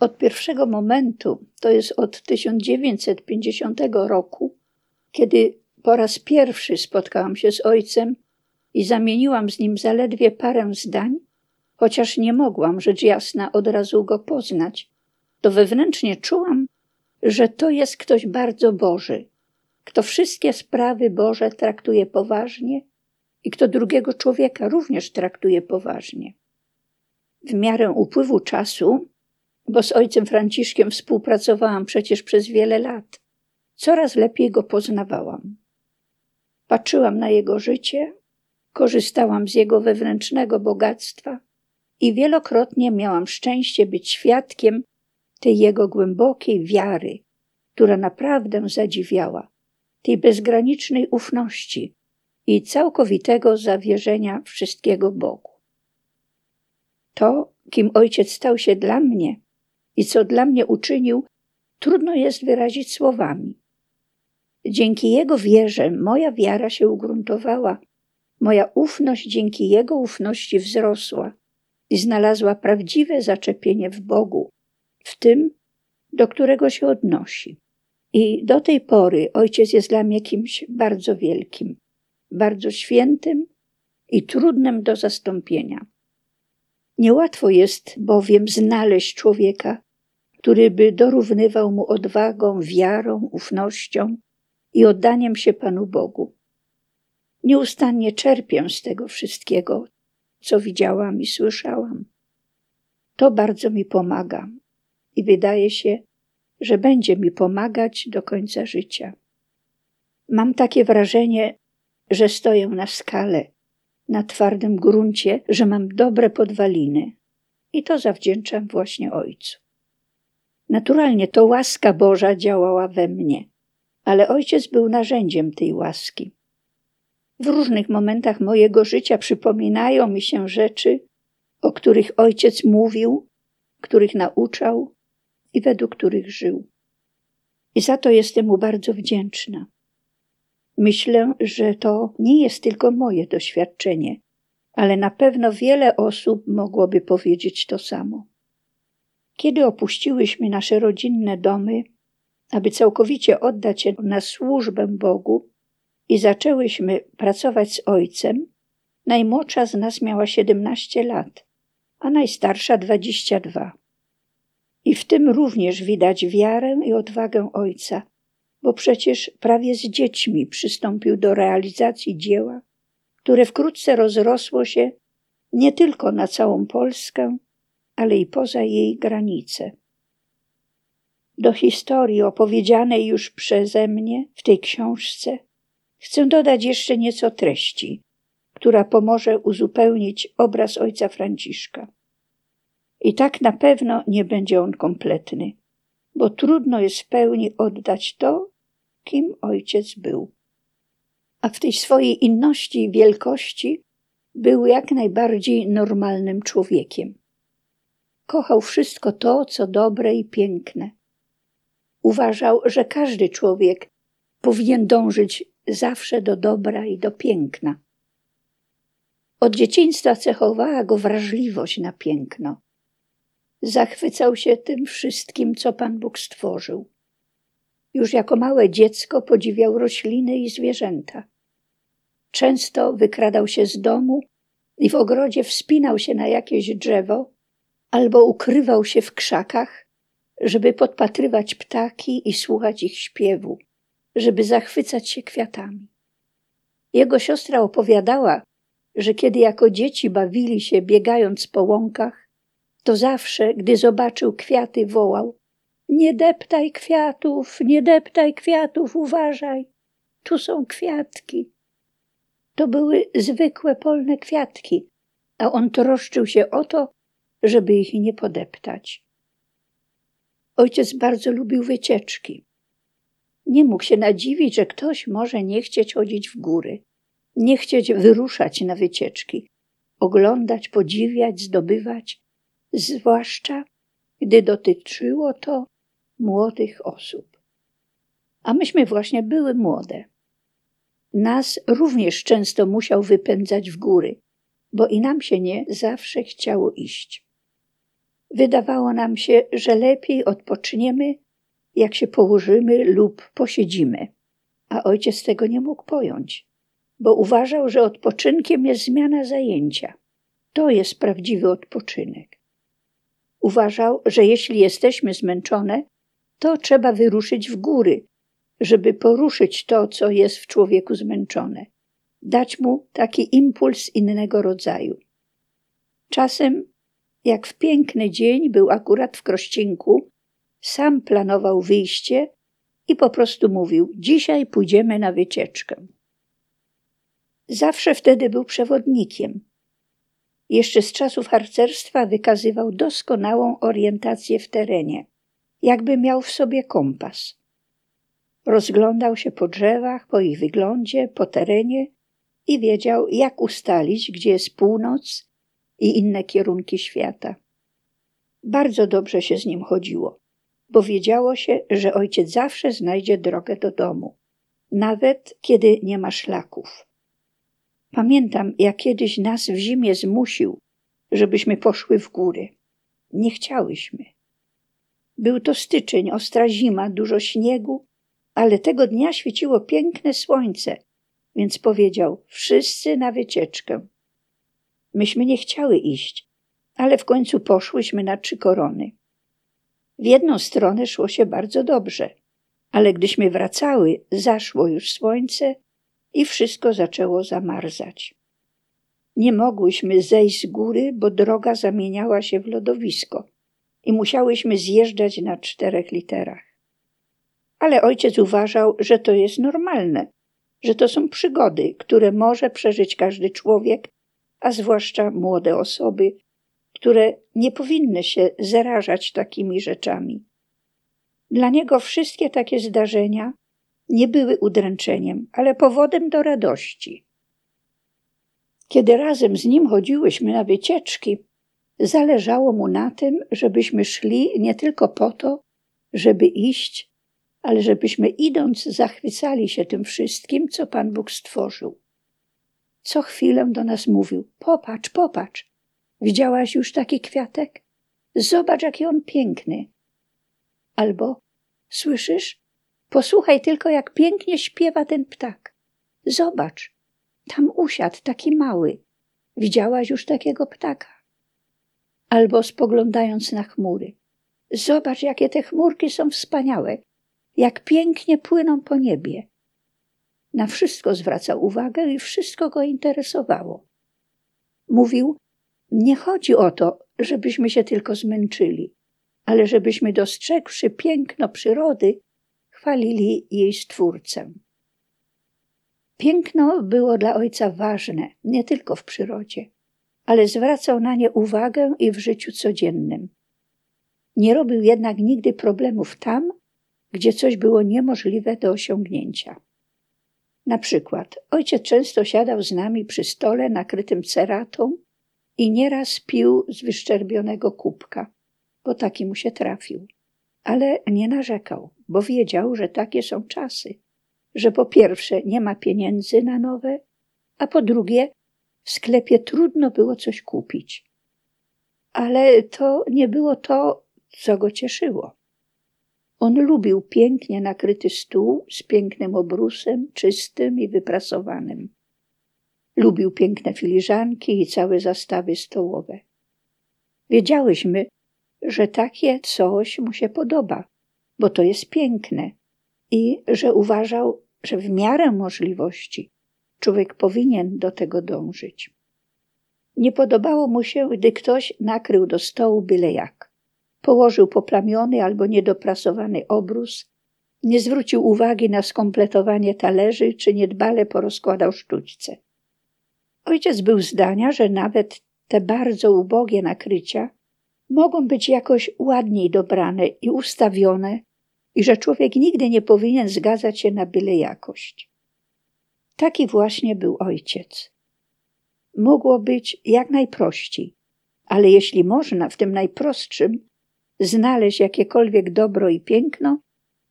Od pierwszego momentu, to jest od 1950 roku, kiedy po raz pierwszy spotkałam się z ojcem i zamieniłam z nim zaledwie parę zdań, chociaż nie mogłam, rzecz jasna, od razu go poznać, to wewnętrznie czułam, że to jest ktoś bardzo Boży, kto wszystkie sprawy Boże traktuje poważnie i kto drugiego człowieka również traktuje poważnie. W miarę upływu czasu, bo z ojcem Franciszkiem współpracowałam przecież przez wiele lat, coraz lepiej go poznawałam. Patrzyłam na jego życie, korzystałam z jego wewnętrznego bogactwa i wielokrotnie miałam szczęście być świadkiem tej jego głębokiej wiary, która naprawdę zadziwiała, tej bezgranicznej ufności i całkowitego zawierzenia wszystkiego Bogu. To, kim ojciec stał się dla mnie i co dla mnie uczynił, trudno jest wyrazić słowami. Dzięki jego wierze moja wiara się ugruntowała, moja ufność dzięki jego ufności wzrosła i znalazła prawdziwe zaczepienie w Bogu, w tym, do którego się odnosi. I do tej pory ojciec jest dla mnie kimś bardzo wielkim, bardzo świętym i trudnym do zastąpienia. Niełatwo jest bowiem znaleźć człowieka, który by dorównywał mu odwagą, wiarą, ufnością i oddaniem się Panu Bogu. Nieustannie czerpię z tego wszystkiego, co widziałam i słyszałam. To bardzo mi pomaga i wydaje się, że będzie mi pomagać do końca życia. Mam takie wrażenie, że stoję na skale, na twardym gruncie, że mam dobre podwaliny i to zawdzięczam właśnie Ojcu. Naturalnie to łaska Boża działała we mnie, ale Ojciec był narzędziem tej łaski. W różnych momentach mojego życia przypominają mi się rzeczy, o których Ojciec mówił, których nauczał i według których żył. I za to jestem mu bardzo wdzięczna. Myślę, że to nie jest tylko moje doświadczenie, ale na pewno wiele osób mogłoby powiedzieć to samo. Kiedy opuściłyśmy nasze rodzinne domy, aby całkowicie oddać się na służbę Bogu i zaczęłyśmy pracować z ojcem, najmłodsza z nas miała 17 lat, a najstarsza 22. I w tym również widać wiarę i odwagę ojca, bo przecież prawie z dziećmi przystąpił do realizacji dzieła, które wkrótce rozrosło się nie tylko na całą Polskę, ale i poza jej granice. Do historii opowiedzianej już przeze mnie w tej książce chcę dodać jeszcze nieco treści, która pomoże uzupełnić obraz ojca Franciszka. I tak na pewno nie będzie on kompletny, bo trudno jest w pełni oddać to, kim ojciec był. A w tej swojej inności i wielkości był jak najbardziej normalnym człowiekiem. Kochał wszystko to, co dobre i piękne. Uważał, że każdy człowiek powinien dążyć zawsze do dobra i do piękna. Od dzieciństwa cechowała go wrażliwość na piękno. Zachwycał się tym wszystkim, co Pan Bóg stworzył. Już jako małe dziecko podziwiał rośliny i zwierzęta. Często wykradał się z domu i w ogrodzie wspinał się na jakieś drzewo albo ukrywał się w krzakach, żeby podpatrywać ptaki i słuchać ich śpiewu, żeby zachwycać się kwiatami. Jego siostra opowiadała, że kiedy jako dzieci bawili się biegając po łąkach, to zawsze, gdy zobaczył kwiaty, wołał: Nie deptaj kwiatów, nie deptaj kwiatów, uważaj, tu są kwiatki. To były zwykłe polne kwiatki, a on troszczył się o to, żeby ich nie podeptać. Ojciec bardzo lubił wycieczki. Nie mógł się nadziwić, że ktoś może nie chcieć chodzić w góry, nie chcieć wyruszać na wycieczki, oglądać, podziwiać, zdobywać, zwłaszcza gdy dotyczyło to młodych osób. A myśmy właśnie były młode. Nas również często musiał wypędzać w góry, bo i nam się nie zawsze chciało iść. Wydawało nam się, że lepiej odpoczniemy, jak się położymy lub posiedzimy. A ojciec tego nie mógł pojąć, bo uważał, że odpoczynkiem jest zmiana zajęcia. To jest prawdziwy odpoczynek. Uważał, że jeśli jesteśmy zmęczone, to trzeba wyruszyć w góry, żeby poruszyć to, co jest w człowieku zmęczone, dać mu taki impuls innego rodzaju. Czasem, jak w piękny dzień był akurat w Krościńku, sam planował wyjście i po prostu mówił: Dzisiaj pójdziemy na wycieczkę. Zawsze wtedy był przewodnikiem. Jeszcze z czasów harcerstwa wykazywał doskonałą orientację w terenie, jakby miał w sobie kompas. Rozglądał się po drzewach, po ich wyglądzie, po terenie i wiedział, jak ustalić, gdzie jest północ i inne kierunki świata. Bardzo dobrze się z nim chodziło, bo wiedziało się, że ojciec zawsze znajdzie drogę do domu, nawet kiedy nie ma szlaków. Pamiętam, jak kiedyś nas w zimie zmusił, żebyśmy poszły w góry. Nie chciałyśmy. Był to styczeń, ostra zima, dużo śniegu, ale tego dnia świeciło piękne słońce, więc powiedział: Wszyscy na wycieczkę. Myśmy nie chciały iść, ale w końcu poszłyśmy na trzy korony. W jedną stronę szło się bardzo dobrze, ale gdyśmy wracały, zaszło już słońce i wszystko zaczęło zamarzać. Nie mogłyśmy zejść z góry, bo droga zamieniała się w lodowisko i musiałyśmy zjeżdżać na czterech literach. Ale ojciec uważał, że to jest normalne, że to są przygody, które może przeżyć każdy człowiek, a zwłaszcza młode osoby, które nie powinny się zarażać takimi rzeczami. Dla niego wszystkie takie zdarzenia nie były udręczeniem, ale powodem do radości. Kiedy razem z nim chodziłyśmy na wycieczki, zależało mu na tym, żebyśmy szli nie tylko po to, żeby iść, ale żebyśmy idąc zachwycali się tym wszystkim, co Pan Bóg stworzył. Co chwilę do nas mówił: Popatrz, popatrz, widziałaś już taki kwiatek? Zobacz, jaki on piękny. Albo słyszysz? Posłuchaj tylko, jak pięknie śpiewa ten ptak. Zobacz, tam usiadł taki mały. Widziałaś już takiego ptaka? Albo spoglądając na chmury. Zobacz, jakie te chmurki są wspaniałe, jak pięknie płyną po niebie. Na wszystko zwracał uwagę i wszystko go interesowało. Mówił: Nie chodzi o to, żebyśmy się tylko zmęczyli, ale żebyśmy dostrzegłszy piękno przyrody, chwalili jej stwórcę. Piękno było dla ojca ważne nie tylko w przyrodzie, ale zwracał na nie uwagę i w życiu codziennym. Nie robił jednak nigdy problemów tam, gdzie coś było niemożliwe do osiągnięcia. Na przykład ojciec często siadał z nami przy stole nakrytym ceratą i nieraz pił z wyszczerbionego kubka, bo taki mu się trafił. Ale nie narzekał, bo wiedział, że takie są czasy, że po pierwsze nie ma pieniędzy na nowe, a po drugie w sklepie trudno było coś kupić. Ale to nie było to, co go cieszyło. On lubił pięknie nakryty stół z pięknym obrusem, czystym i wyprasowanym. Lubił piękne filiżanki i całe zastawy stołowe. Wiedziałyśmy, że takie coś mu się podoba, bo to jest piękne i że uważał, że w miarę możliwości człowiek powinien do tego dążyć. Nie podobało mu się, gdy ktoś nakrył do stołu byle jak. Położył poplamiony albo niedoprasowany obrus, nie zwrócił uwagi na skompletowanie talerzy czy niedbale porozkładał sztućce. Ojciec był zdania, że nawet te bardzo ubogie nakrycia mogą być jakoś ładniej dobrane i ustawione, i że człowiek nigdy nie powinien zgadzać się na byle jakość. Taki właśnie był ojciec. Mogło być jak najprościej, ale jeśli można w tym najprostszym znaleźć jakiekolwiek dobro i piękno,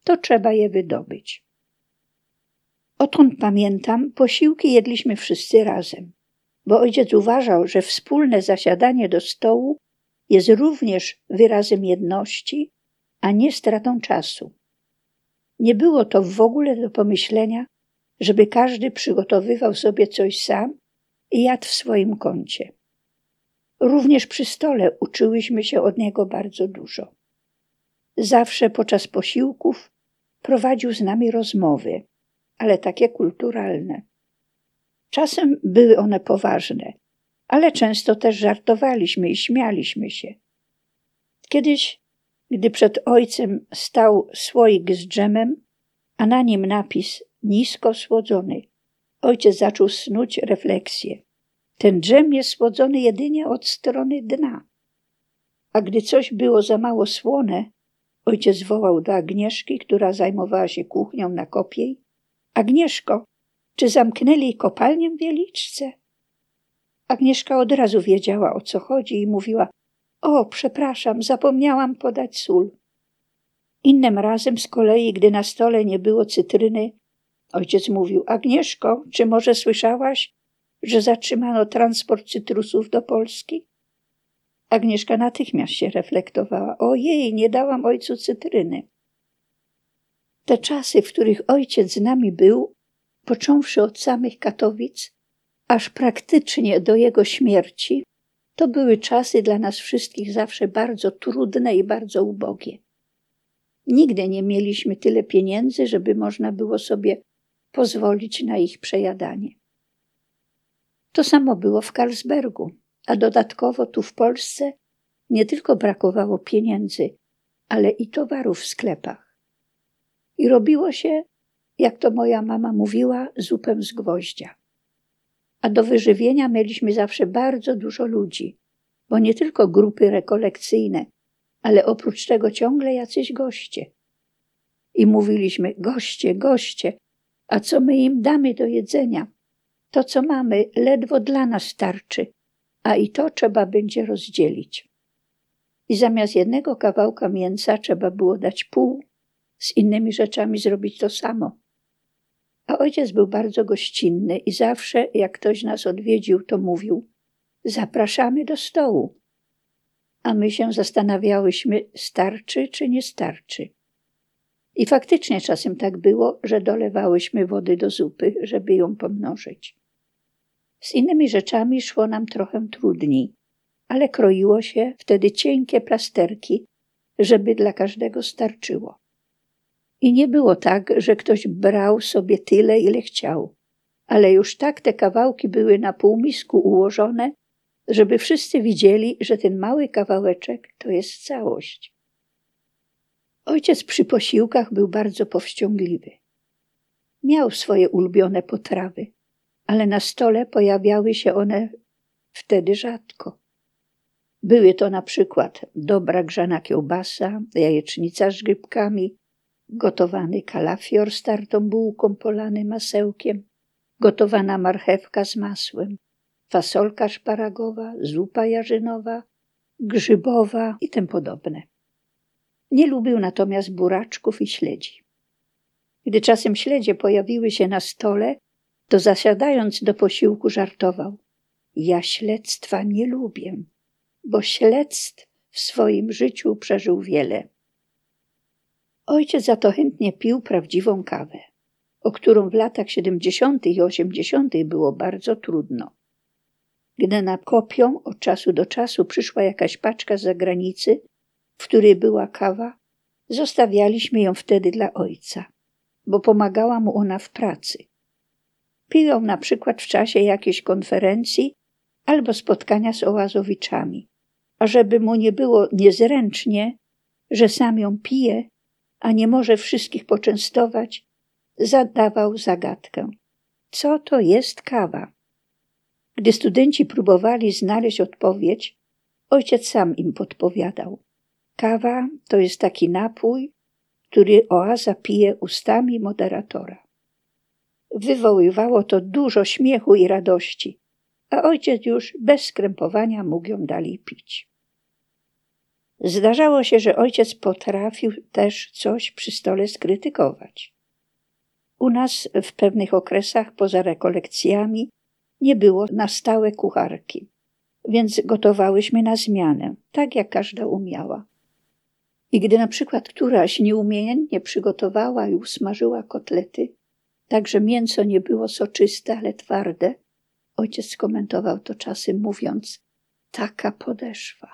to trzeba je wydobyć. Odkąd pamiętam, posiłki jedliśmy wszyscy razem, bo ojciec uważał, że wspólne zasiadanie do stołu jest również wyrazem jedności, a nie stratą czasu. Nie było to w ogóle do pomyślenia, żeby każdy przygotowywał sobie coś sam i jadł w swoim kącie. Również przy stole uczyłyśmy się od niego bardzo dużo. Zawsze podczas posiłków prowadził z nami rozmowy, ale takie kulturalne. Czasem były one poważne, ale często też żartowaliśmy i śmialiśmy się. Kiedyś, gdy przed ojcem stał słoik z dżemem, a na nim napis nisko słodzony, ojciec zaczął snuć refleksję. Ten dżem jest słodzony jedynie od strony dna. A gdy coś było za mało słone, ojciec wołał do Agnieszki, która zajmowała się kuchnią na kopiej. Agnieszko, czy zamknęli kopalnię w Wieliczce? Agnieszka od razu wiedziała, o co chodzi i mówiła o, przepraszam, zapomniałam podać sól. Innym razem z kolei, gdy na stole nie było cytryny, ojciec mówił Agnieszko, czy może słyszałaś, że zatrzymano transport cytrusów do Polski? Agnieszka natychmiast się reflektowała. Ojej, nie dałam ojcu cytryny. Te czasy, w których ojciec z nami był, począwszy od samych Katowic, aż praktycznie do jego śmierci, to były czasy dla nas wszystkich zawsze bardzo trudne i bardzo ubogie. Nigdy nie mieliśmy tyle pieniędzy, żeby można było sobie pozwolić na ich przejadanie. To samo było w Karlsbergu, a dodatkowo tu w Polsce nie tylko brakowało pieniędzy, ale i towarów w sklepach. I robiło się, jak to moja mama mówiła, zupę z gwoździa. A do wyżywienia mieliśmy zawsze bardzo dużo ludzi, bo nie tylko grupy rekolekcyjne, ale oprócz tego ciągle jacyś goście. I mówiliśmy: Goście, goście, a co my im damy do jedzenia? To, co mamy, ledwo dla nas starczy, a i to trzeba będzie rozdzielić. I zamiast jednego kawałka mięsa trzeba było dać pół, z innymi rzeczami zrobić to samo. A ojciec był bardzo gościnny i zawsze, jak ktoś nas odwiedził, to mówił: Zapraszamy do stołu. A my się zastanawiałyśmy, starczy czy nie starczy. I faktycznie czasem tak było, że dolewałyśmy wody do zupy, żeby ją pomnożyć. Z innymi rzeczami szło nam trochę trudniej, ale kroiło się wtedy cienkie plasterki, żeby dla każdego starczyło. I nie było tak, że ktoś brał sobie tyle, ile chciał, ale już tak te kawałki były na półmisku ułożone, żeby wszyscy widzieli, że ten mały kawałeczek to jest całość. Ojciec przy posiłkach był bardzo powściągliwy. Miał swoje ulubione potrawy, ale na stole pojawiały się one wtedy rzadko. Były to na przykład dobra grzana kiełbasa, jajecznica z grzybkami, gotowany kalafior z tartą bułką polany masełkiem, gotowana marchewka z masłem, fasolka szparagowa, zupa jarzynowa, grzybowa i tym podobne. Nie lubił natomiast buraczków i śledzi. Gdy czasem śledzie pojawiły się na stole, to zasiadając do posiłku żartował. Ja śledztwa nie lubię, bo śledztw w swoim życiu przeżył wiele. Ojciec za to chętnie pił prawdziwą kawę, o którą w latach 70. i 80. było bardzo trudno. Gdy na kopią od czasu do czasu przyszła jakaś paczka z zagranicy, w której była kawa, zostawialiśmy ją wtedy dla ojca, bo pomagała mu ona w pracy. Pił ją na przykład w czasie jakiejś konferencji albo spotkania z oazowiczami. A żeby mu nie było niezręcznie, że sam ją pije, a nie może wszystkich poczęstować, zadawał zagadkę. Co to jest kawa? Gdy studenci próbowali znaleźć odpowiedź, ojciec sam im podpowiadał. Kawa to jest taki napój, który oaza pije ustami moderatora. Wywoływało to dużo śmiechu i radości, a ojciec już bez skrępowania mógł ją dalej pić. Zdarzało się, że ojciec potrafił też coś przy stole skrytykować. U nas w pewnych okresach poza rekolekcjami nie było na stałe kucharki. więc gotowałyśmy na zmianę, tak jak każda umiała. I gdy na przykład któraś nieumiejętnie przygotowała i usmażyła kotlety, tak że mięso nie było soczyste, ale twarde, ojciec skomentował to czasem mówiąc: Taka podeszwa.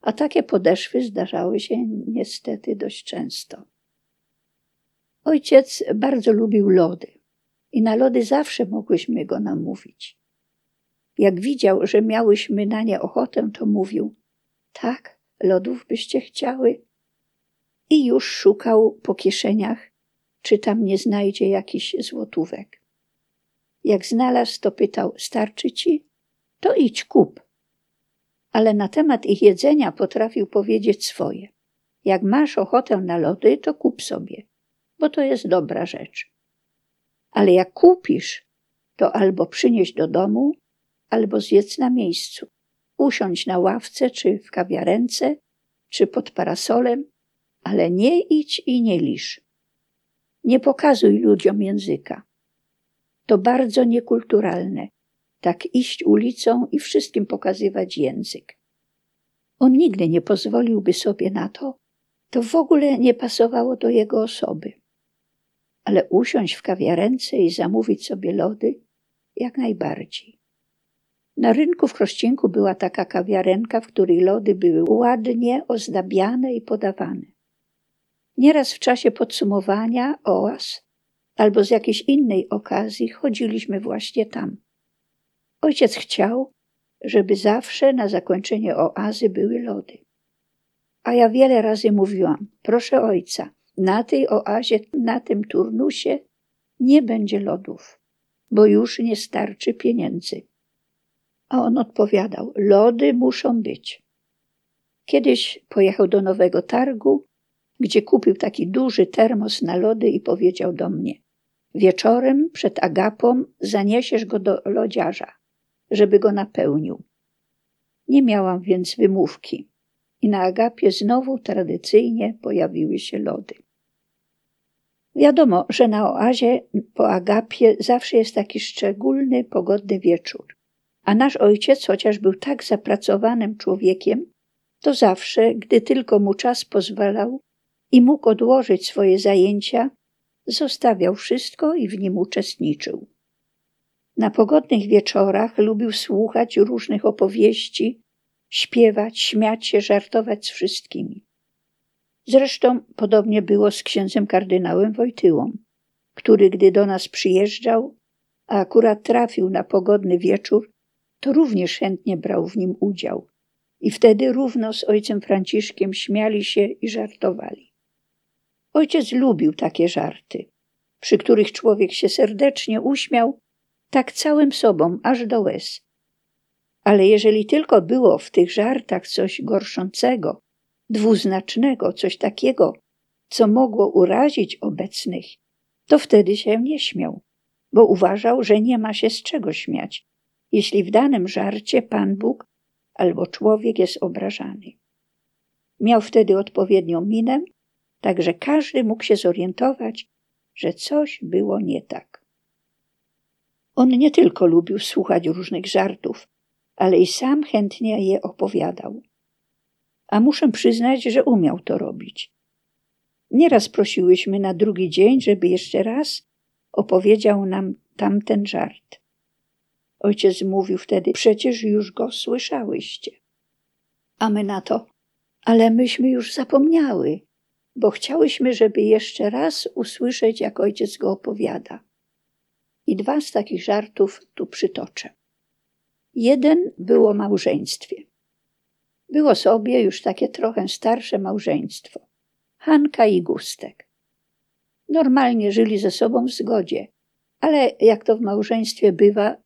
A takie podeszwy zdarzały się niestety dość często. Ojciec bardzo lubił lody i na lody zawsze mogłyśmy go namówić. Jak widział, że miałyśmy na nie ochotę, to mówił: Tak, lodów byście chciały? I już szukał po kieszeniach, czy tam nie znajdzie jakiś złotówek. Jak znalazł, to pytał: Starczy ci? To idź kup. Ale na temat ich jedzenia potrafił powiedzieć swoje. Jak masz ochotę na lody, to kup sobie, bo to jest dobra rzecz. Ale jak kupisz, to albo przynieś do domu, albo zjedz na miejscu. Usiądź na ławce, czy w kawiarence, czy pod parasolem, ale nie idź i nie lisz. Nie pokazuj ludziom języka. To bardzo niekulturalne, tak iść ulicą i wszystkim pokazywać język. On nigdy nie pozwoliłby sobie na to, to w ogóle nie pasowało do jego osoby. Ale usiąść w kawiarence i zamówić sobie lody jak najbardziej. Na rynku w Krościenku była taka kawiarenka, w której lody były ładnie ozdabiane i podawane. Nieraz w czasie podsumowania oaz albo z jakiejś innej okazji chodziliśmy właśnie tam. Ojciec chciał, żeby zawsze na zakończenie oazy były lody. A ja wiele razy mówiłam: Proszę ojca, na tej oazie, na tym turnusie nie będzie lodów, bo już nie starczy pieniędzy. A on odpowiadał: Lody muszą być. Kiedyś pojechał do nowego targu, gdzie kupił taki duży termos na lody i powiedział do mnie: Wieczorem przed agapą zaniesiesz go do lodziarza, żeby go napełnił. Nie miałam więc wymówki i na agapie znowu tradycyjnie pojawiły się lody. Wiadomo, że na oazie po agapie zawsze jest taki szczególny, pogodny wieczór. A nasz ojciec, chociaż był tak zapracowanym człowiekiem, to zawsze, gdy tylko mu czas pozwalał i mógł odłożyć swoje zajęcia, zostawiał wszystko i w nim uczestniczył. Na pogodnych wieczorach lubił słuchać różnych opowieści, śpiewać, śmiać się, żartować z wszystkimi. Zresztą podobnie było z księdzem kardynałem Wojtyłą, który gdy do nas przyjeżdżał, a akurat trafił na pogodny wieczór, to również chętnie brał w nim udział. I wtedy równo z ojcem Franciszkiem śmiali się i żartowali. Ojciec lubił takie żarty, przy których człowiek się serdecznie uśmiał, tak całym sobą, aż do łez. Ale jeżeli tylko było w tych żartach coś gorszącego, dwuznacznego, coś takiego, co mogło urazić obecnych, to wtedy się nie śmiał, bo uważał, że nie ma się z czego śmiać, jeśli w danym żarcie Pan Bóg albo człowiek jest obrażany. Miał wtedy odpowiednią minę, tak że każdy mógł się zorientować, że coś było nie tak. On nie tylko lubił słuchać różnych żartów, ale i sam chętnie je opowiadał. A muszę przyznać, że umiał to robić. Nieraz prosiłyśmy na drugi dzień, żeby jeszcze raz opowiedział nam tamten żart. Ojciec mówił wtedy, przecież już go słyszałyście. A my na to, ale myśmy już zapomniały, bo chciałyśmy, żeby jeszcze raz usłyszeć, jak ojciec go opowiada. I dwa z takich żartów tu przytoczę. Jeden było małżeństwie. Było sobie już takie trochę starsze małżeństwo. Hanka i Gustek. Normalnie żyli ze sobą w zgodzie, ale jak to w małżeństwie bywa,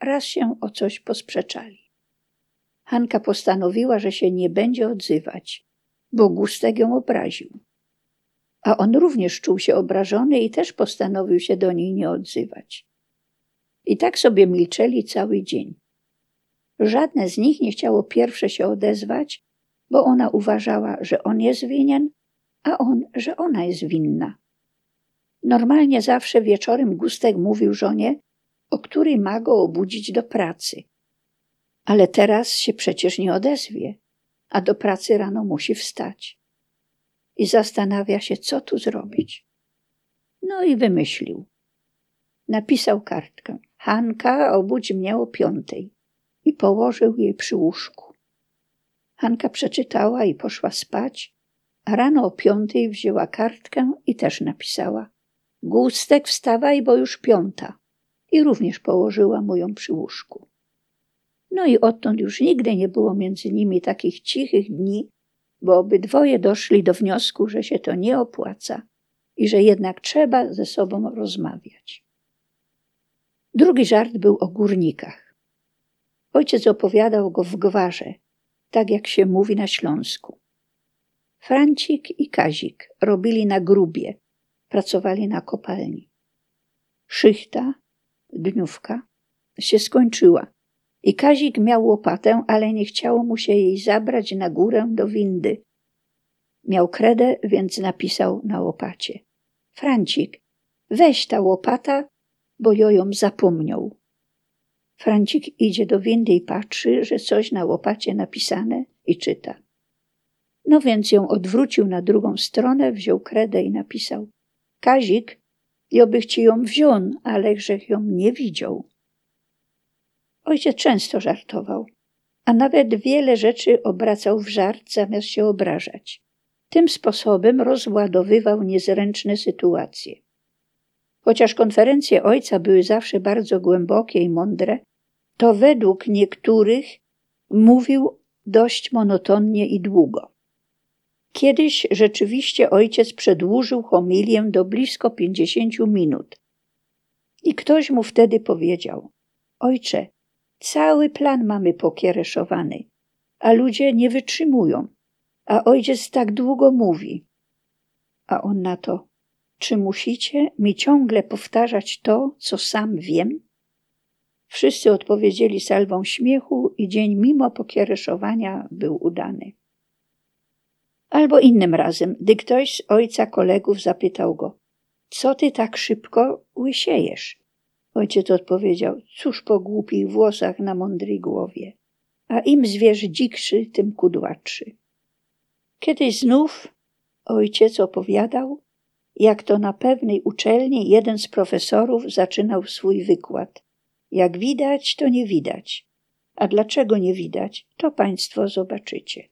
raz się o coś posprzeczali. Hanka postanowiła, że się nie będzie odzywać, bo Gustek ją obraził. A on również czuł się obrażony i też postanowił się do niej nie odzywać. I tak sobie milczeli cały dzień. Żadne z nich nie chciało pierwsze się odezwać, bo ona uważała, że on jest winien, a on, że ona jest winna. Normalnie zawsze wieczorem Gustek mówił żonie, o której ma go obudzić do pracy. Ale teraz się przecież nie odezwie, a do pracy rano musi wstać. I zastanawia się, co tu zrobić. No i wymyślił. Napisał kartkę. Hanka, obudź mnie o piątej. I położył jej przy łóżku. Hanka przeczytała i poszła spać, a rano o piątej wzięła kartkę i też napisała. Gustek, wstawaj, bo już piąta. I również położyła mu ją przy łóżku. No i odtąd już nigdy nie było między nimi takich cichych dni, bo obydwoje doszli do wniosku, że się to nie opłaca i że jednak trzeba ze sobą rozmawiać. Drugi żart był o górnikach. Ojciec opowiadał go w gwarze, tak jak się mówi na Śląsku. Francik i Kazik robili na grubie, pracowali na kopalni. Szychta, dniówka, się skończyła i Kazik miał łopatę, ale nie chciało mu się jej zabrać na górę do windy. Miał kredę, więc napisał na łopacie. Francik, weź ta łopata, bo ją zapomniał. Francik idzie do windy i patrzy, że coś na łopacie napisane i czyta. No więc ją odwrócił na drugą stronę, wziął kredę i napisał. Kazik, ja bych ci ją wziął, ale żech ją nie widział. Ojciec często żartował, a nawet wiele rzeczy obracał w żart zamiast się obrażać. Tym sposobem rozładowywał niezręczne sytuacje. Chociaż konferencje ojca były zawsze bardzo głębokie i mądre, to według niektórych mówił dość monotonnie i długo. Kiedyś rzeczywiście ojciec przedłużył homilię do blisko pięćdziesięciu minut. I ktoś mu wtedy powiedział: Ojcze, cały plan mamy pokiereszowany, a ludzie nie wytrzymują, a ojciec tak długo mówi. A on na to: Czy musicie mi ciągle powtarzać to, co sam wiem? Wszyscy odpowiedzieli salwą śmiechu i dzień mimo pokiereszowania był udany. Albo innym razem, gdy ktoś z ojca kolegów zapytał go, co ty tak szybko łysiejesz? Ojciec odpowiedział, cóż po głupich włosach na mądrej głowie, a im zwierz dzikszy, tym kudłatszy. Kiedyś znów ojciec opowiadał, jak to na pewnej uczelni jeden z profesorów zaczynał swój wykład. Jak widać, to nie widać. A dlaczego nie widać, to państwo zobaczycie.